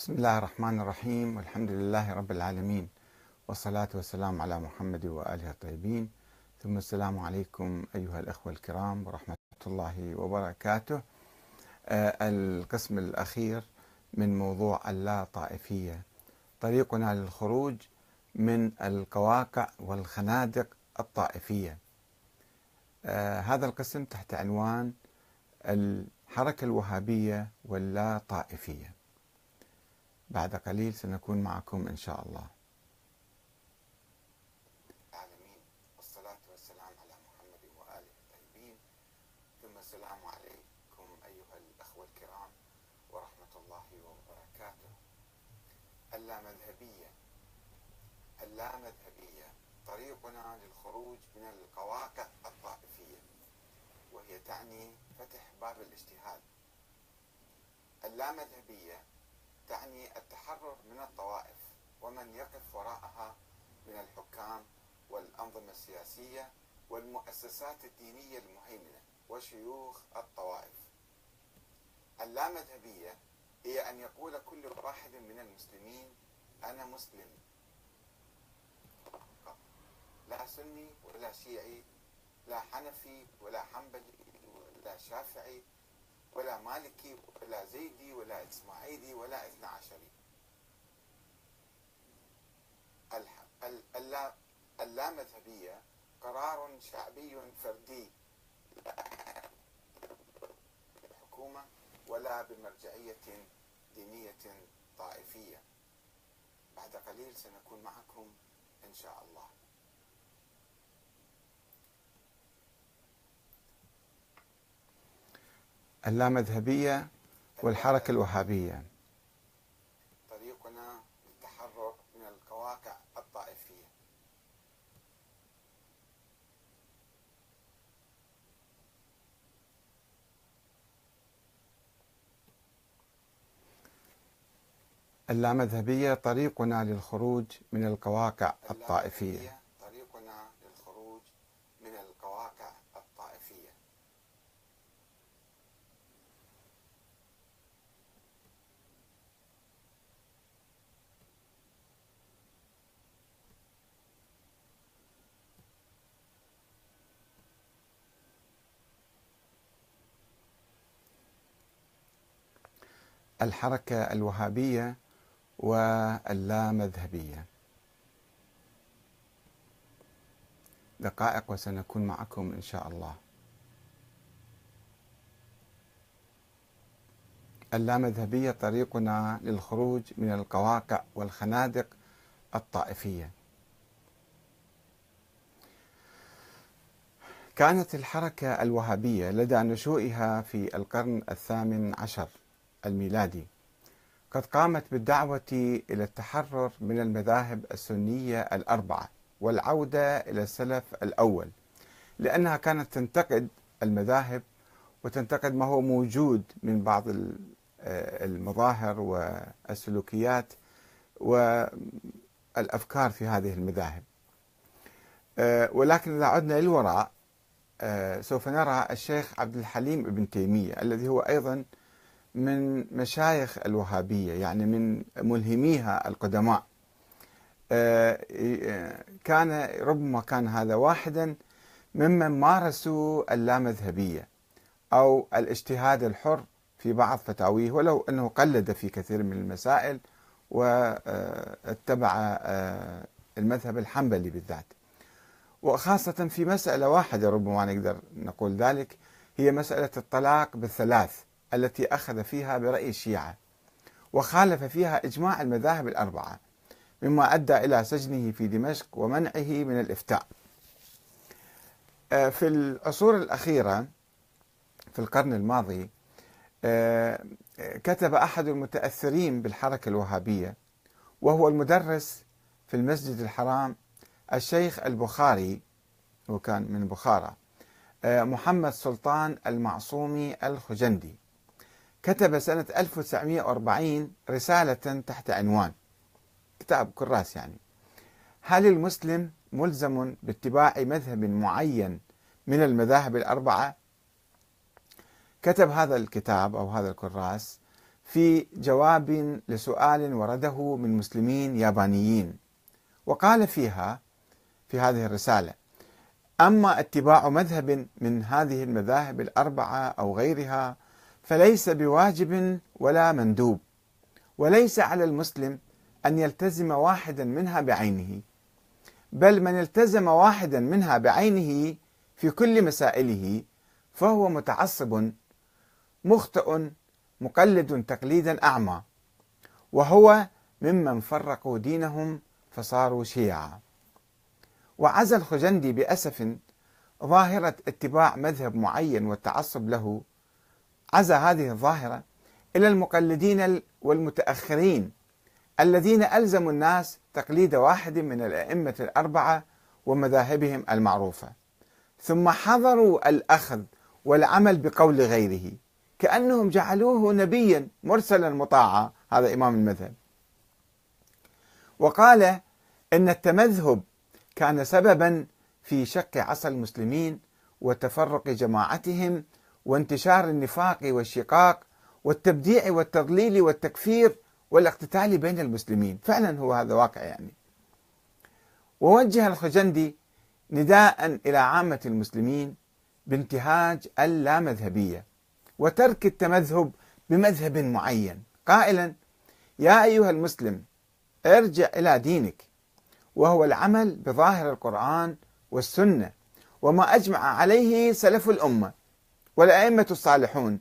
بسم الله الرحمن الرحيم والحمد لله رب العالمين والصلاة والسلام على محمد وآله الطيبين. ثم السلام عليكم أيها الأخوة الكرام ورحمة الله وبركاته. آه، القسم الأخير من موضوع اللا طائفية طريقنا للخروج من القواقع والخنادق الطائفية. آه، هذا القسم تحت عنوان الحركة الوهابية واللا طائفية بعد قليل سنكون معكم إن شاء الله. والصلاة والسلام على محمد وآله الطيبين. ثم السلام عليكم أيها الأخوة الكرام ورحمة الله وبركاته. اللامذهبية. اللامذهبية طريقنا للخروج من القواقع الطائفية وهي تعني فتح باب الاجتهاد. اللامذهبية تعني التحرر من الطوائف ومن يقف وراءها من الحكام والأنظمة السياسية والمؤسسات الدينية المهيمنة وشيوخ الطوائف. اللامذهبية هي أن يقول كل واحد من المسلمين أنا مسلم. لا سني ولا شيعي لا حنفي ولا حنبلي ولا شافعي ولا مالكي ولا زيدي ولا إسماعيلي ولا إثنى عشري. اللامذهبية قرار شعبي فردي. الحكومة ولا بمرجعية دينية طائفية. بعد قليل سنكون معكم إن شاء الله. اللامذهبية والحركة الوهابية. طريقنا للتحرر من القواقع الطائفية. اللامذهبية طريقنا للخروج من القواقع الطائفية. الحركة الوهابية واللامذهبية. دقائق وسنكون معكم إن شاء الله. اللامذهبية طريقنا للخروج من القواقع والخنادق الطائفية. كانت الحركة الوهابية لدى نشوئها في القرن الثامن عشر. الميلادي. قد قامت بالدعوة إلى التحرر من المذاهب السنية الأربعة والعودة إلى السلف الأول لأنها كانت تنتقد المذاهب وتنتقد ما هو موجود من بعض المظاهر والسلوكيات والأفكار في هذه المذاهب. ولكن إذا عدنا للوراء سوف نرى الشيخ عبد الحليم ابن تيمية الذي هو أيضا من مشايخ الوهابية يعني من ملهميها القدماء. آه، كان ربما كان هذا واحدا ممن مارسوا اللامذهبية أو الاجتهاد الحر في بعض فتاويه ولو أنه قلد في كثير من المسائل واتبع آه، المذهب الحنبلي بالذات. وخاصة في مسألة واحدة ربما نقدر نقول ذلك هي مسألة الطلاق بالثلاث. التي أخذ فيها برأي الشيعة وخالف فيها إجماع المذاهب الأربعة مما أدى إلى سجنه في دمشق ومنعه من الإفتاء. آه، في العصور الأخيرة في القرن الماضي آه، كتب أحد المتأثرين بالحركة الوهابية وهو المدرس في المسجد الحرام الشيخ البخاري هو كان من بخارى آه، محمد سلطان المعصومي الخجندي. كتب سنة 1940 رسالة تحت عنوان. كتاب كراس يعني. هل المسلم ملزم باتباع مذهب معين من المذاهب الأربعة؟ كتب هذا الكتاب أو هذا الكراس في جواب لسؤال ورده من مسلمين يابانيين وقال فيها في هذه الرسالة أما اتباع مذهب من هذه المذاهب الأربعة أو غيرها فليس بواجب ولا مندوب وليس على المسلم أن يلتزم واحدا منها بعينه بل من التزم واحدا منها بعينه في كل مسائله فهو متعصب مخطئ مقلد تقليدا أعمى وهو ممن فرقوا دينهم فصاروا شيعا. وعزى الخجندي بأسف ظاهرة اتباع مذهب معين والتعصب له عزى هذه الظاهرة إلى المقلدين والمتأخرين الذين ألزموا الناس تقليد واحد من الأئمة الأربعة ومذاهبهم المعروفة. ثم حضروا الأخذ والعمل بقول غيره كأنهم جعلوه نبيا مرسلا مطاعا هذا إمام المذهب. وقال إن التمذهب كان سببا في شق عصا المسلمين وتفرق جماعتهم وانتشار النفاق والشقاق والتبديع والتضليل والتكفير والاقتتال بين المسلمين. فعلا هو هذا واقع يعني. ووجه الخجندي نداء إلى عامة المسلمين بانتهاج اللامذهبية وترك التمذهب بمذهب معين. قائلا يا أيها المسلم ارجع إلى دينك وهو العمل بظاهر القرآن والسنة وما أجمع عليه سلف الأمة والأئمة الصالحون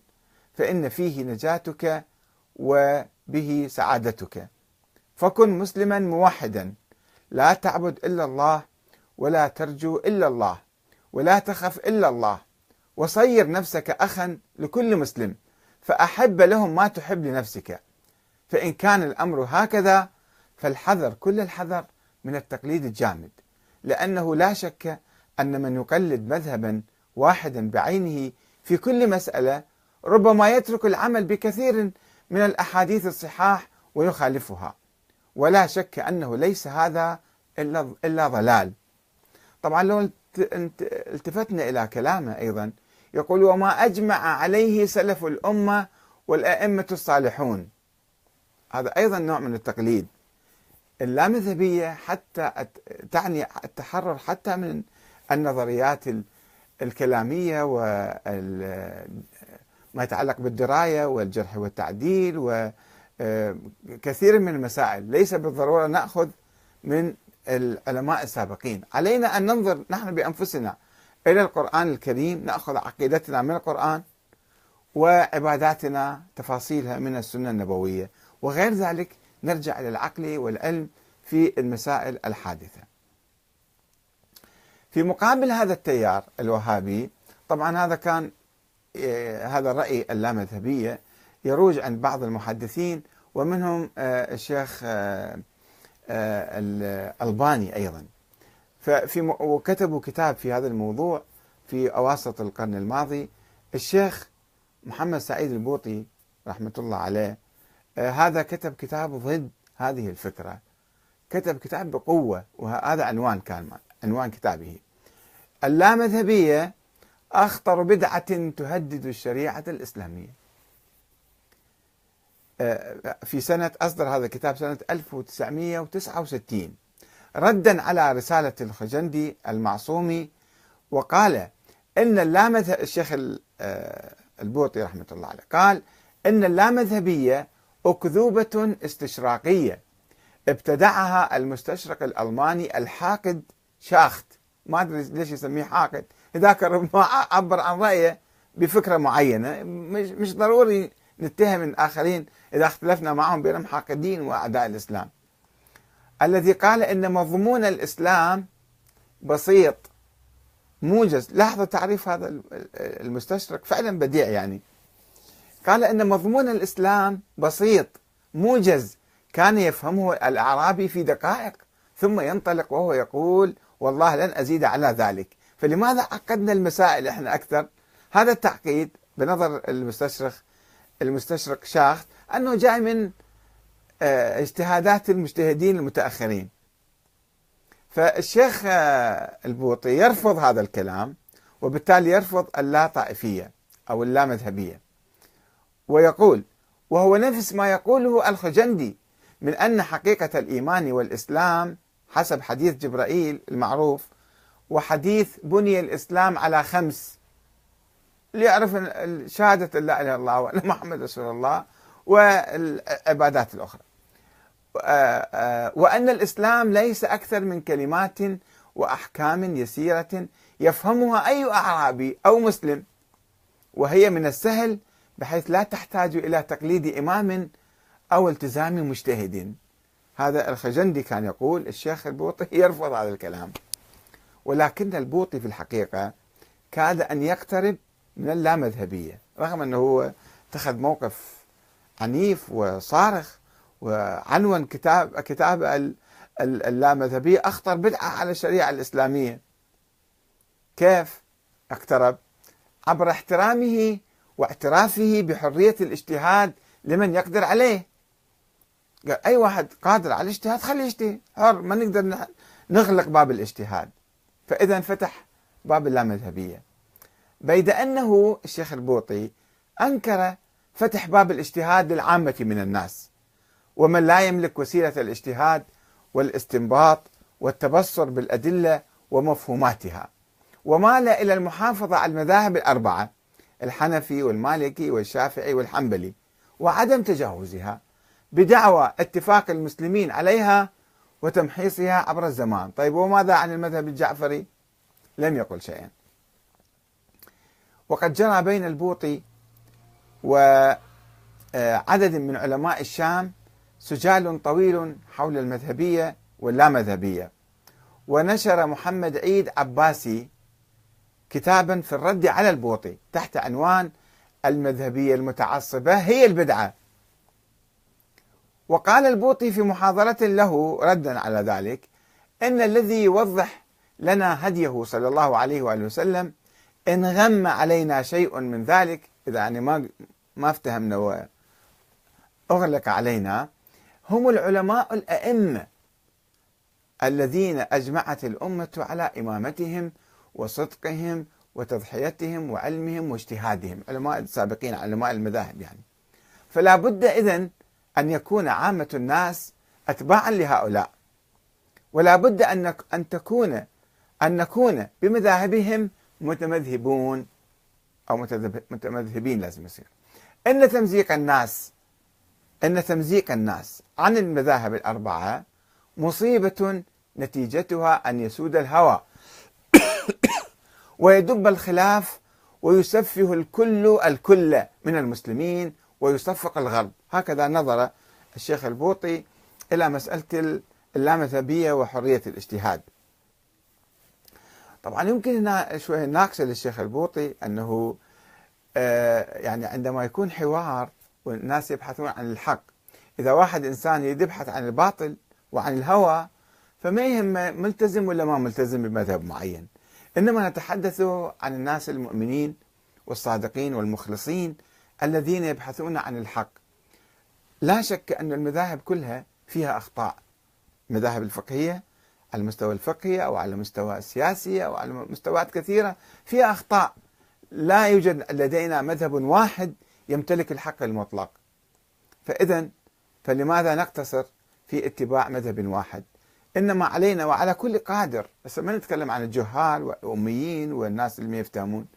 فإن فيه نجاتك وبه سعادتك. فكن مسلما موحدا لا تعبد إلا الله ولا ترجو إلا الله ولا تخف إلا الله وصير نفسك أخا لكل مسلم فأحب لهم ما تحب لنفسك. فإن كان الأمر هكذا فالحذر كل الحذر من التقليد الجامد لأنه لا شك أن من يقلد مذهبا واحدا بعينه في كل مسألة ربما يترك العمل بكثير من الأحاديث الصحاح ويخالفها. ولا شك أنه ليس هذا إلا إلا ضلال. طبعا لو التفتنا إلى كلامه أيضا يقول وما أجمع عليه سلف الأمة والأئمة الصالحون. هذا أيضا نوع من التقليد. اللامذهبية حتى تعني التحرر حتى من النظريات الكلامية وما يتعلق بالدراية والجرح والتعديل وكثير من المسائل. ليس بالضرورة نأخذ من العلماء السابقين. علينا أن ننظر نحن بأنفسنا إلى القرآن الكريم نأخذ عقيدتنا من القرآن وعباداتنا تفاصيلها من السنة النبوية. وغير ذلك نرجع إلى العقل والعلم في المسائل الحادثة. في مقابل هذا التيار الوهابي طبعا هذا كان آه، هذا الرأي اللامذهبية يروج عند بعض المحدثين ومنهم آه، الشيخ آه، الألباني أيضا. ففي وكتبوا كتاب في هذا الموضوع في أواسط القرن الماضي. الشيخ محمد سعيد البوطي رحمة الله عليه هذا كتب كتاب ضد هذه الفكرة. كتب كتاب بقوة وهذا عنوان كان عنوان كتابه. اللامذهبية أخطر بدعة تهدد الشريعة الإسلامية. في سنة أصدر هذا الكتاب سنة 1969 ردا على رسالة الخجندي المعصومي وقال إن اللامذهب الشيخ آه، البوطي رحمة الله عليه قال إن اللامذهبية أكذوبة استشراقية. ابتدعها المستشرق الألماني الحاقد شاخت. ما أدري ليش يسميه حاقد. ذاك ربما عبر عن رأيه بفكرة معينة. مش, مش ضروري نتهم الآخرين إذا اختلفنا معهم بأنهم حاقدين وأعداء الإسلام. الذي قال إن مضمون الإسلام بسيط موجز. لاحظوا تعريف هذا المستشرق؟ فعلا بديع يعني. قال إن مضمون الإسلام بسيط موجز. كان يفهمه الأعرابي في دقائق ثم ينطلق وهو يقول والله لن أزيد على ذلك. فلماذا عقدنا المسائل إحنا أكثر؟ هذا التعقيد بنظر المستشرق المستشرق شاخت أنه جاي من آه، اجتهادات المجتهدين المتأخرين. فالشيخ آه، البوطي يرفض هذا الكلام وبالتالي يرفض اللا طائفية أو اللا مذهبية ويقول وهو نفس ما يقوله الخجندي من أن حقيقة الإيمان والإسلام حسب حديث جبرائيل المعروف وحديث بني الإسلام على خمس. ليعرف شهادة لا إله إلا الله وأن محمد رسول الله والعبادات الأخرى. وأن الإسلام ليس أكثر من كلمات وأحكام يسيرة يفهمها أي أعرابي أو مسلم. وهي من السهل بحيث لا تحتاج إلى تقليد إمام أو التزام مجتهد. هذا الخجندي كان يقول الشيخ البوطي يرفض هذا الكلام. ولكن البوطي في الحقيقة كاد أن يقترب من اللامذهبية رغم أنه هو اتخذ موقف عنيف وصارخ وعنون كتاب كتاب اللامذهبية أخطر بدعة على الشريعة الإسلامية. كيف اقترب؟ عبر احترامه واعترافه بحرية الاجتهاد لمن يقدر عليه. قال أي واحد قادر على الاجتهاد خليه يجتهد. حر ما نقدر نغلق باب الاجتهاد. فإذا فتح باب اللامذهبية. بيد أنه الشيخ البوطي أنكر فتح باب الاجتهاد للعامة من الناس. ومن لا يملك وسيلة الاجتهاد والاستنباط والتبصر بالأدلة ومفهوماتها. ومال إلى المحافظة على المذاهب الأربعة الحنفي والمالكي والشافعي والحنبلي وعدم تجاوزها. بدعوى اتفاق المسلمين عليها وتمحيصها عبر الزمان. طيب وماذا عن المذهب الجعفري؟ لم يقل شيئا. وقد جرى بين البوطي وعدد من علماء الشام سجال طويل حول المذهبية واللامذهبية ونشر محمد عيد عباسي كتابا في الرد على البوطي تحت عنوان المذهبية المتعصبة هي البدعة. وقال البوطي في محاضرة له ردا على ذلك أن الذي يوضح لنا هديه صلى الله عليه وآله وسلم إن غم علينا شيء من ذلك إذا يعني ما ما افتهمنا وأغلق علينا هم العلماء الأئمة الذين أجمعت الأمة على إمامتهم وصدقهم وتضحيتهم وعلمهم واجتهادهم علماء السابقين علماء المذاهب يعني. فلا بد إذن أن يكون عامة الناس أتباعا لهؤلاء. ولا بد أن أن تكون أن نكون بمذاهبهم متمذهبون أو متمذهبين لازم يصير. أن تمزيق الناس أن تمزيق الناس عن المذاهب الأربعة مصيبة نتيجتها أن يسود الهوى. ويدب الخلاف ويسفه الكل الكل من المسلمين ويصفق الغرب. هكذا نظر الشيخ البوطي إلى مسألة اللامذهبية وحرية الاجتهاد. طبعا يمكن هنا شوية ناقصة للشيخ البوطي أنه آه، يعني عندما يكون حوار والناس يبحثون عن الحق إذا واحد إنسان يبحث عن الباطل وعن الهوى فما يهم ملتزم ولا ما ملتزم بمذهب معين. إنما نتحدث عن الناس المؤمنين والصادقين والمخلصين الذين يبحثون عن الحق. لا شك أن المذاهب كلها فيها أخطاء. المذاهب الفقهية على المستوى الفقهي أو على المستوى السياسي أو على مستويات كثيرة فيها أخطاء. لا يوجد لدينا مذهب واحد يمتلك الحق المطلق. فإذا فلماذا نقتصر في اتباع مذهب واحد؟ إنما علينا وعلى كل قادر. بس ما نتكلم عن الجهال والأميين والناس اللي ما يفتهمون.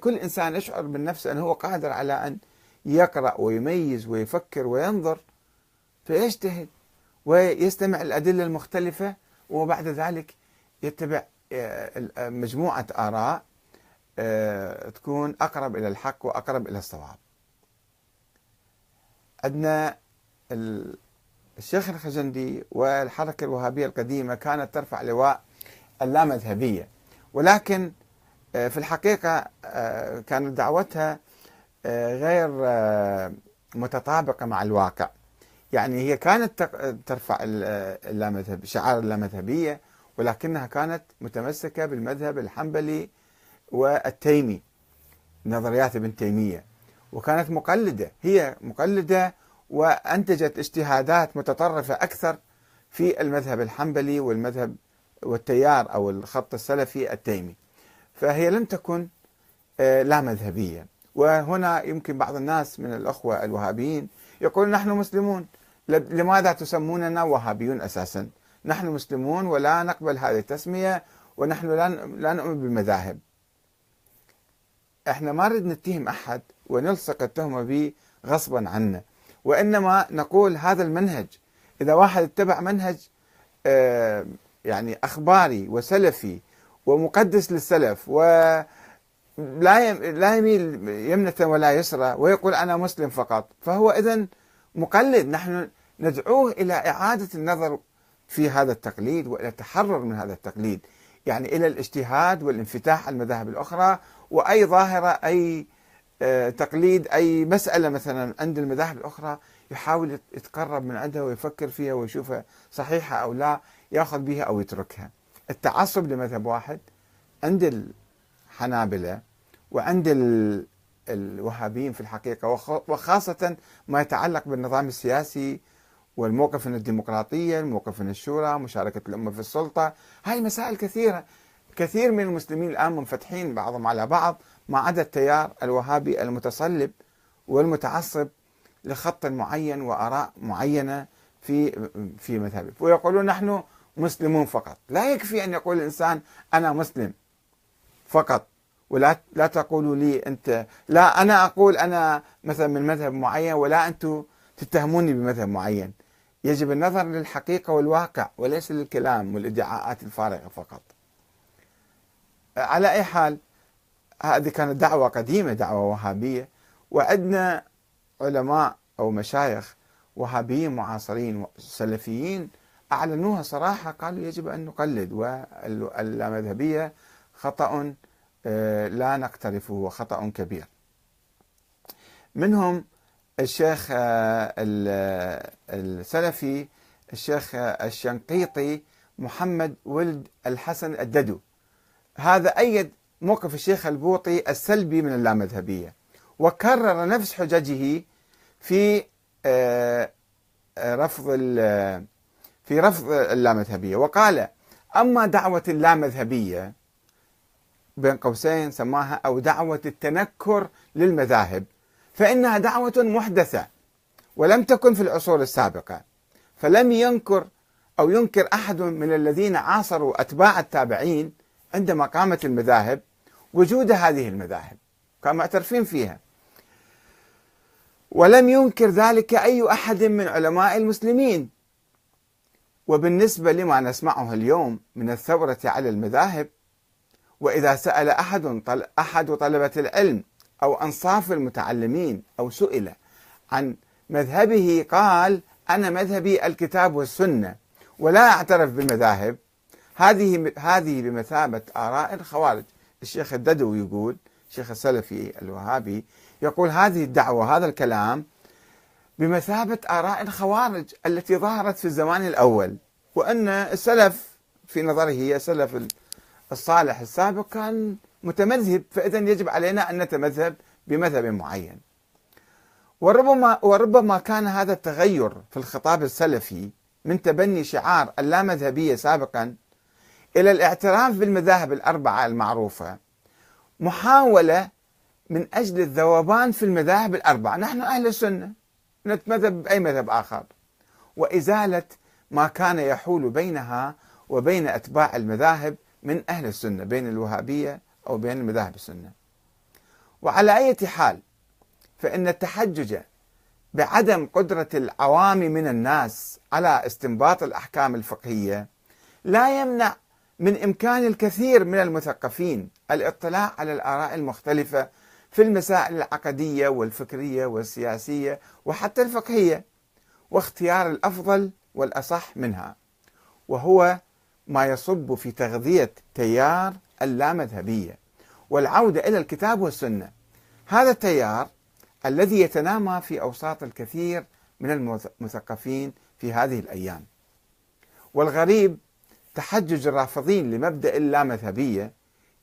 كل إنسان يشعر بالنفس أنه هو قادر على أن يقرأ ويميز ويفكر وينظر فيجتهد ويستمع الأدلة المختلفة وبعد ذلك يتبع آه، مجموعة آراء آه، تكون أقرب إلى الحق وأقرب إلى الصواب. عندنا الشيخ الخزندي والحركة الوهابية القديمة كانت ترفع لواء اللامذهبية ولكن آه، في الحقيقة كانت دعوتها غير متطابقة مع الواقع. يعني هي كانت ترفع اللامذهب شعار اللامذهبية ولكنها كانت متمسكة بالمذهب الحنبلي والتيمي نظريات ابن تيمية. وكانت مقلدة هي مقلدة وأنتجت اجتهادات متطرفة أكثر في المذهب الحنبلي والمذهب والتيار أو الخط السلفي التيمي. فهي لم تكن آه، لا مذهبية. وهنا يمكن بعض الناس من الأخوة الوهابيين يقول نحن مسلمون. لماذا تسموننا وهابيون أساسا؟ نحن مسلمون ولا نقبل هذه التسمية ونحن لا نؤمن بالمذاهب. إحنا ما نريد نتهم أحد ونلصق التهمة به غصبا عنا. وإنما نقول هذا المنهج إذا واحد اتبع منهج آه، يعني أخباري وسلفي ومقدس للسلف ولا لا يميل يمنة ولا يسرى ويقول أنا مسلم فقط فهو إذا مقلد نحن ندعوه إلى إعادة النظر في هذا التقليد وإلى التحرر من هذا التقليد يعني إلى الاجتهاد والانفتاح على المذاهب الأخرى وأي ظاهرة أي آه، تقليد أي مسألة مثلا عند المذاهب الأخرى يحاول يتقرب من عندها ويفكر فيها ويشوفها صحيحة أو لا يأخذ بها أو يتركها. التعصب لمذهب واحد عند الحنابلة وعند الوهابيين في الحقيقة وخاصة ما يتعلق بالنظام السياسي والموقف من الديمقراطية الموقف من الشورى مشاركة الأمة في السلطة. هاي مسائل كثيرة. كثير من المسلمين الآن منفتحين بعضهم على بعض ما عدا التيار الوهابي المتصلب والمتعصب لخط معين وآراء معينة في في مذهبه. ويقولون نحن مسلمون فقط. لا يكفي أن يقول الإنسان أنا مسلم فقط. ولا لا تقولوا لي أنت لا أنا أقول أنا مثلا من مذهب معين ولا أنتم تتهموني بمذهب معين. يجب النظر للحقيقة والواقع وليس للكلام والإدعاءات الفارغة فقط. على أي حال هذه كانت دعوة قديمة دعوة وهابية. وعندنا علماء أو مشايخ وهابيين معاصرين سلفيين أعلنوها صراحة قالوا يجب أن نقلد واللامذهبية خطأ آه، لا نقترفه وخطأ كبير. منهم الشيخ آه، السلفي الشيخ الشنقيطي محمد ولد الحسن الددو. هذا أيد موقف الشيخ البوطي السلبي من اللامذهبية وكرر نفس حججه في آه، رفض في رفض اللامذهبية وقال أما دعوة اللامذهبية بين قوسين سماها أو دعوة التنكر للمذاهب فإنها دعوة محدثة ولم تكن في العصور السابقة فلم ينكر أو ينكر أحد من الذين عاصروا أتباع التابعين عندما قامت المذاهب وجود هذه المذاهب كانوا معترفين فيها. ولم ينكر ذلك أي أحد من علماء المسلمين. وبالنسبة لما نسمعه اليوم من الثورة على المذاهب وإذا سأل أحد أحد طلبة العلم أو أنصاف المتعلمين أو سئل عن مذهبه قال أنا مذهبي الكتاب والسنة ولا أعترف بالمذاهب. هذه هذه بمثابة آراء الخوارج. الشيخ الددو يقول الشيخ السلفي الوهابي يقول هذه الدعوة هذا الكلام بمثابة آراء الخوارج التي ظهرت في الزمان الأول. وأن السلف في نظره هي سلف الصالح السابق كان متمذهب فإذا يجب علينا أن نتمذهب بمذهب معين. وربما وربما كان هذا التغير في الخطاب السلفي من تبني شعار اللامذهبية سابقا إلى الاعتراف بالمذاهب الأربعة المعروفة محاولة من أجل الذوبان في المذاهب الأربعة. نحن أهل السنة. نتمذهب بأي مذهب آخر. وإزالة ما كان يحول بينها وبين أتباع المذاهب من أهل السنة بين الوهابية أو بين المذاهب السنة. وعلى أي حال فإن التحجج بعدم قدرة العوام من الناس على استنباط الأحكام الفقهية لا يمنع من إمكان الكثير من المثقفين الاطلاع على الآراء المختلفة في المسائل العقدية والفكرية والسياسية وحتى الفقهية واختيار الأفضل والأصح منها وهو ما يصب في تغذية تيار اللامذهبية والعودة إلى الكتاب والسنة. هذا التيار الذي يتنامى في أوساط الكثير من المثقفين في هذه الأيام. والغريب تحجج الرافضين لمبدأ اللامذهبية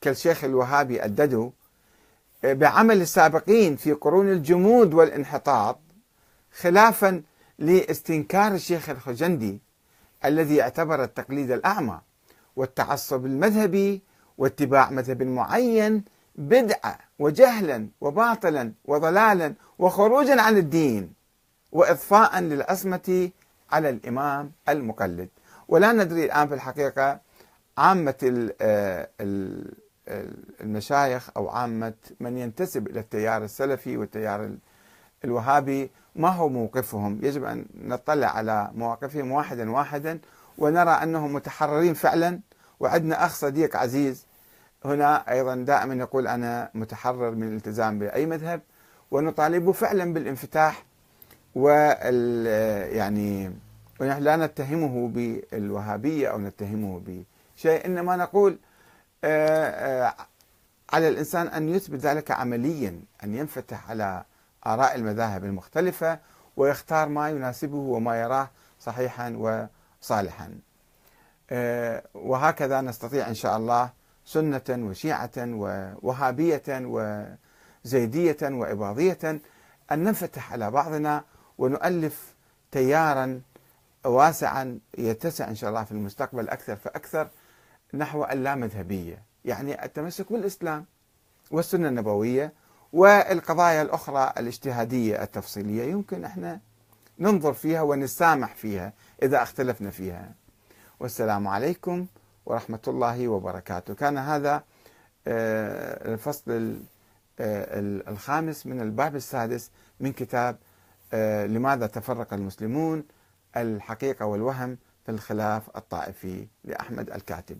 كالشيخ الوهابي الددو بعمل السابقين في قرون الجمود والانحطاط خلافا لاستنكار الشيخ الخجندي الذي اعتبر التقليد الأعمى والتعصب المذهبي واتباع مذهب معين بدعة وجهلا وباطلا وضلالا وخروجا عن الدين وإضفاء للعصمة على الإمام المقلد. ولا ندري الآن في الحقيقة عامة آه، المشايخ أو عامة من ينتسب إلى التيار السلفي والتيار الوهابي ما هو موقفهم؟ يجب أن نطلع على مواقفهم واحدا واحدا ونرى أنهم متحررين فعلا. وعندنا أخ صديق عزيز هنا أيضا دائما يقول أنا متحرر من الالتزام بأي مذهب ونطالبه فعلا بالانفتاح وال يعني ونحن لا نتهمه بالوهابية أو نتهمه بشيء إنما نقول على الإنسان أن يثبت ذلك عمليا أن ينفتح على آراء المذاهب المختلفة ويختار ما يناسبه وما يراه صحيحا وصالحا. آه، وهكذا نستطيع إن شاء الله سنة وشيعة ووهابية وزيدية وإباضية أن ننفتح على بعضنا ونؤلف تيارا واسعا يتسع إن شاء الله في المستقبل أكثر فأكثر. نحو اللامذهبية يعني التمسك بالإسلام والسنة النبوية والقضايا الأخرى الاجتهادية التفصيلية يمكن إحنا ننظر فيها ونسامح فيها إذا اختلفنا فيها. والسلام عليكم ورحمة الله وبركاته. كان هذا آه، الفصل آه، الخامس من الباب السادس من كتاب آه، لماذا تفرق المسلمون الحقيقة والوهم في الخلاف الطائفي لأحمد الكاتب.